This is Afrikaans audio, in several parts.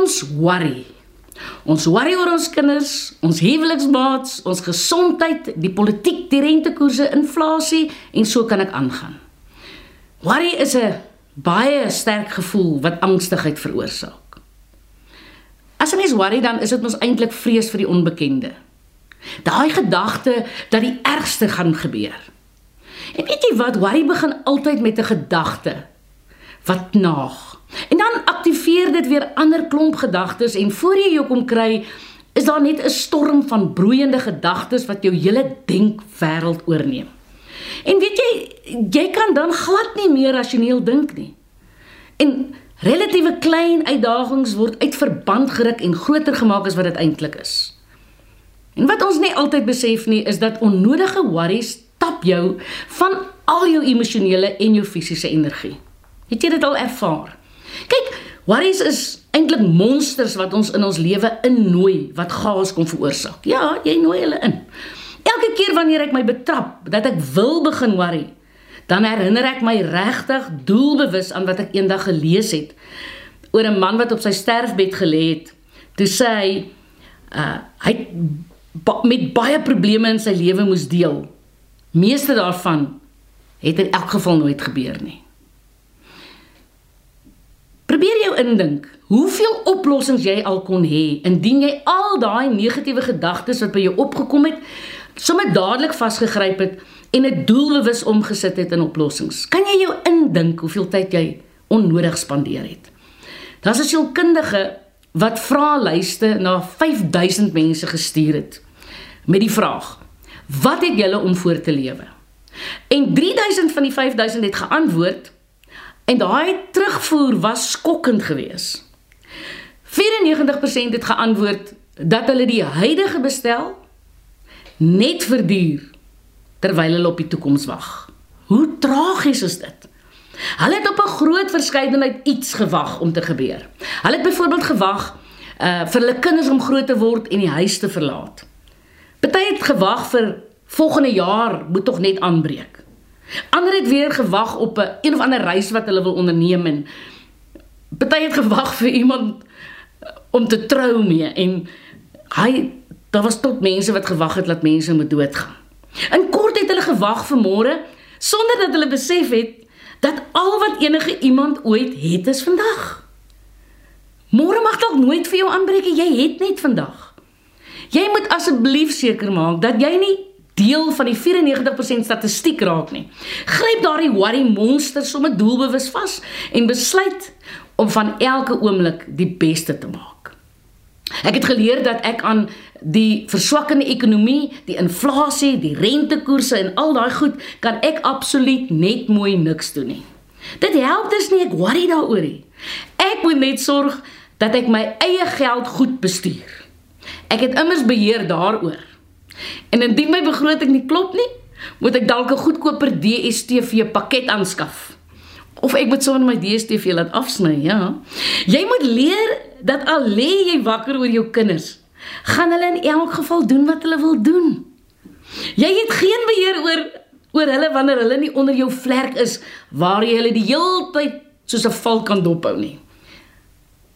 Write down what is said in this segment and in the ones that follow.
Ons worry. Ons worry oor ons kinders, ons huweliksmaats, ons gesondheid, die politiek, die rentekoerse, inflasie en so kan ek aangaan. Worry is 'n baie sterk gevoel wat angstigheid veroorsaak. As 'n mens worry dan is dit mos eintlik vrees vir die onbekende. Daai gedagte dat die ergste gaan gebeur. En weet jy wat, worry begin altyd met 'n gedagte wat naag. En dan aktiveer dit weer ander klomp gedagtes en voor jy jou kom kry, is daar net 'n storm van broeiende gedagtes wat jou hele denkwêreld oorneem. En weet jy, jy kan dan glad nie meer rasioneel dink nie. En relatiewe klein uitdagings word uit verband geruk en groter gemaak as wat dit eintlik is. En wat ons nie altyd besef nie, is dat onnodige worries tap jou van al jou emosionele en jou fisiese energie. Het jy dit al ervaar? Kyk, worries is eintlik monsters wat ons in ons lewe innooi wat chaos kom veroorsaak. Ja, jy nooi hulle in. Elke keer wanneer ek my betrap dat ek wil begin worry, dan herinner ek my regtig doelbewus aan wat ek eendag gelees het oor 'n man wat op sy sterfbed gelê het. Toe sê hy uh hy ba met baie probleme in sy lewe moes deel. Meeste daarvan het in elk geval nooit gebeur nie. Probeer jou indink, hoeveel oplossings jy al kon hê indien jy al daai negatiewe gedagtes wat by jou opgekom het, sommer dadelik vasgegryp het en 'n doelbewus omgesit het in oplossings. Kan jy jou indink hoeveel tyd jy onnodig spandeer het? Daar's 'n sielkundige wat vraelyste na 5000 mense gestuur het met die vraag: "Wat het julle om voor te lewe?" En 3000 van die 5000 het geantwoord En daai terugvoer was skokkend geweest. 94% het geantwoord dat hulle die huidige bestel net verduur terwyl hulle op die toekoms wag. Hoe tragies is dit? Hulle het op 'n groot verskeidenheid iets gewag om te gebeur. Hulle het byvoorbeeld gewag uh vir hulle kinders om groot te word en die huis te verlaat. Party het gewag vir volgende jaar moet tog net aanbreek. Ander het weer gewag op 'n een of ander reis wat hulle wil onderneem en party het gewag vir iemand eh, om te trou mee en hy daar was tot mense wat gewag het dat mense moet doodgaan. In kort het hulle gewag vir môre sonder dat hulle besef het dat al wat enige iemand ooit het is vandag. Môre mag dalk nooit vir jou aanbreek, jy het net vandag. Jy moet asseblief seker maak dat jy nie deel van die 94% statistiek raak nie. Gryp daardie worry monster sommer doelbewus vas en besluit om van elke oomblik die beste te maak. Ek het geleer dat ek aan die verswakkende ekonomie, die inflasie, die rentekoerse en al daai goed kan ek absoluut net mooi niks doen nie. Dit help dus nie ek worry daaroor nie. Ek moet net sorg dat ek my eie geld goed bestuur. Ek het immers beheer daaroor. En indien my begroting nie klop nie, moet ek dalk 'n goedkoper DStv pakket aanskaf. Of ek moet sonder my DStv laat afsny, ja. Jy moet leer dat al lê jy wakker oor jou kinders, gaan hulle in elk geval doen wat hulle wil doen. Jy het geen beheer oor oor hulle wanneer hulle nie onder jou vlerk is waar jy hulle die heeltyd soos 'n val kan dophou nie.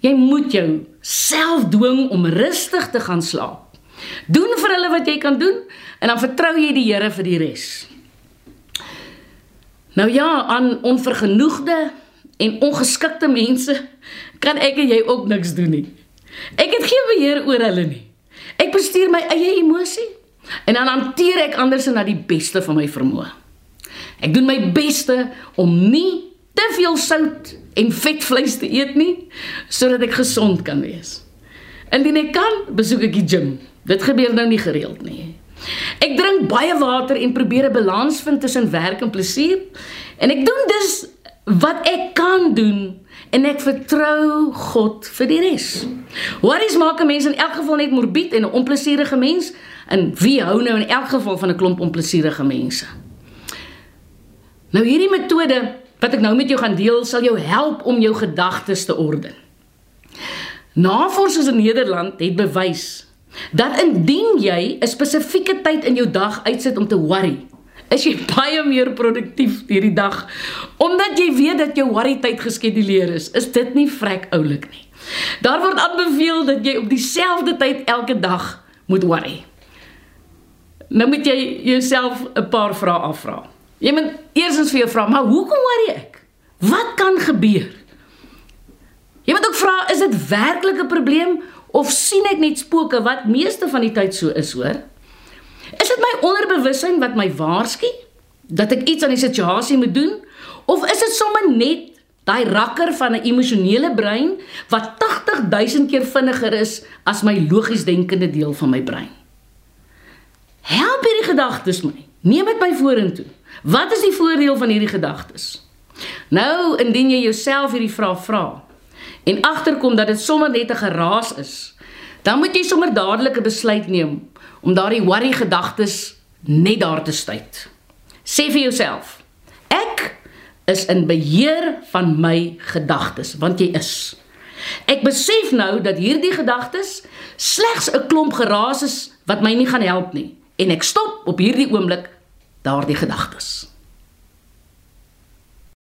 Jy moet jou self dwing om rustig te gaan slaap. Doen vir hulle wat jy kan doen en dan vertrou jy die Here vir die res. Nou ja, aan onvergenoegde en ongeskikte mense kan ek en jy ook niks doen nie. Ek het geen beheer oor hulle nie. Ek bestuur my eie emosie en dan hanteer ek ander se na die beste van my vermoë. Ek doen my beste om nie te veel sout en vetvleis te eet nie sodat ek gesond kan wees. Indien ek kan, besoek ek die gim. Dit gebeur nou nie gereeld nie. Ek drink baie water en probeer 'n balans vind tussen werk en plesier. En ek doen dus wat ek kan doen en ek vertrou God vir die res. Worries maak 'n mens in elk geval net morbied en 'n onplesierige mens. En wie hou nou in elk geval van 'n klomp onplesierige mense? Nou hierdie metode wat ek nou met jou gaan deel, sal jou help om jou gedagtes te orden. Navorsers in Nederland het bewys dat indien jy 'n spesifieke tyd in jou dag uitsit om te worry, is jy baie meer produktief hierdie dag omdat jy weet dat jou worry tyd geskeduleer is. Is dit nie vrek oulik nie? Daar word aanbeveel dat jy op dieselfde tyd elke dag moet worry. Nou moet jy jouself 'n paar vrae afvra. Jy moet eersins vir jou vra, maar hoekom worry ek? Wat kan gebeur? Jy moet ook vra, is dit werklik 'n probleem of sien ek net spooke wat meeste van die tyd so is, hoor? Is dit my onderbewussyn wat my waarsku dat ek iets aan die situasie moet doen of is dit sommer net daai rakker van 'n emosionele brein wat 80000 keer vinniger is as my logies denkende deel van my brein? Help hierdie gedagtes my. Neem dit my vorentoe. Wat is die voordeel van hierdie gedagtes? Nou, indien jy jouself hierdie vraag vra en agterkom dat dit sommer net 'n geraas is, dan moet jy sommer dadelik 'n besluit neem om daardie worry gedagtes net daar te stuit. Sê vir jouself: Ek is in beheer van my gedagtes, want jy is. Ek besef nou dat hierdie gedagtes slegs 'n klomp geraas is wat my nie gaan help nie en ek stop op hierdie oomblik daardie gedagtes.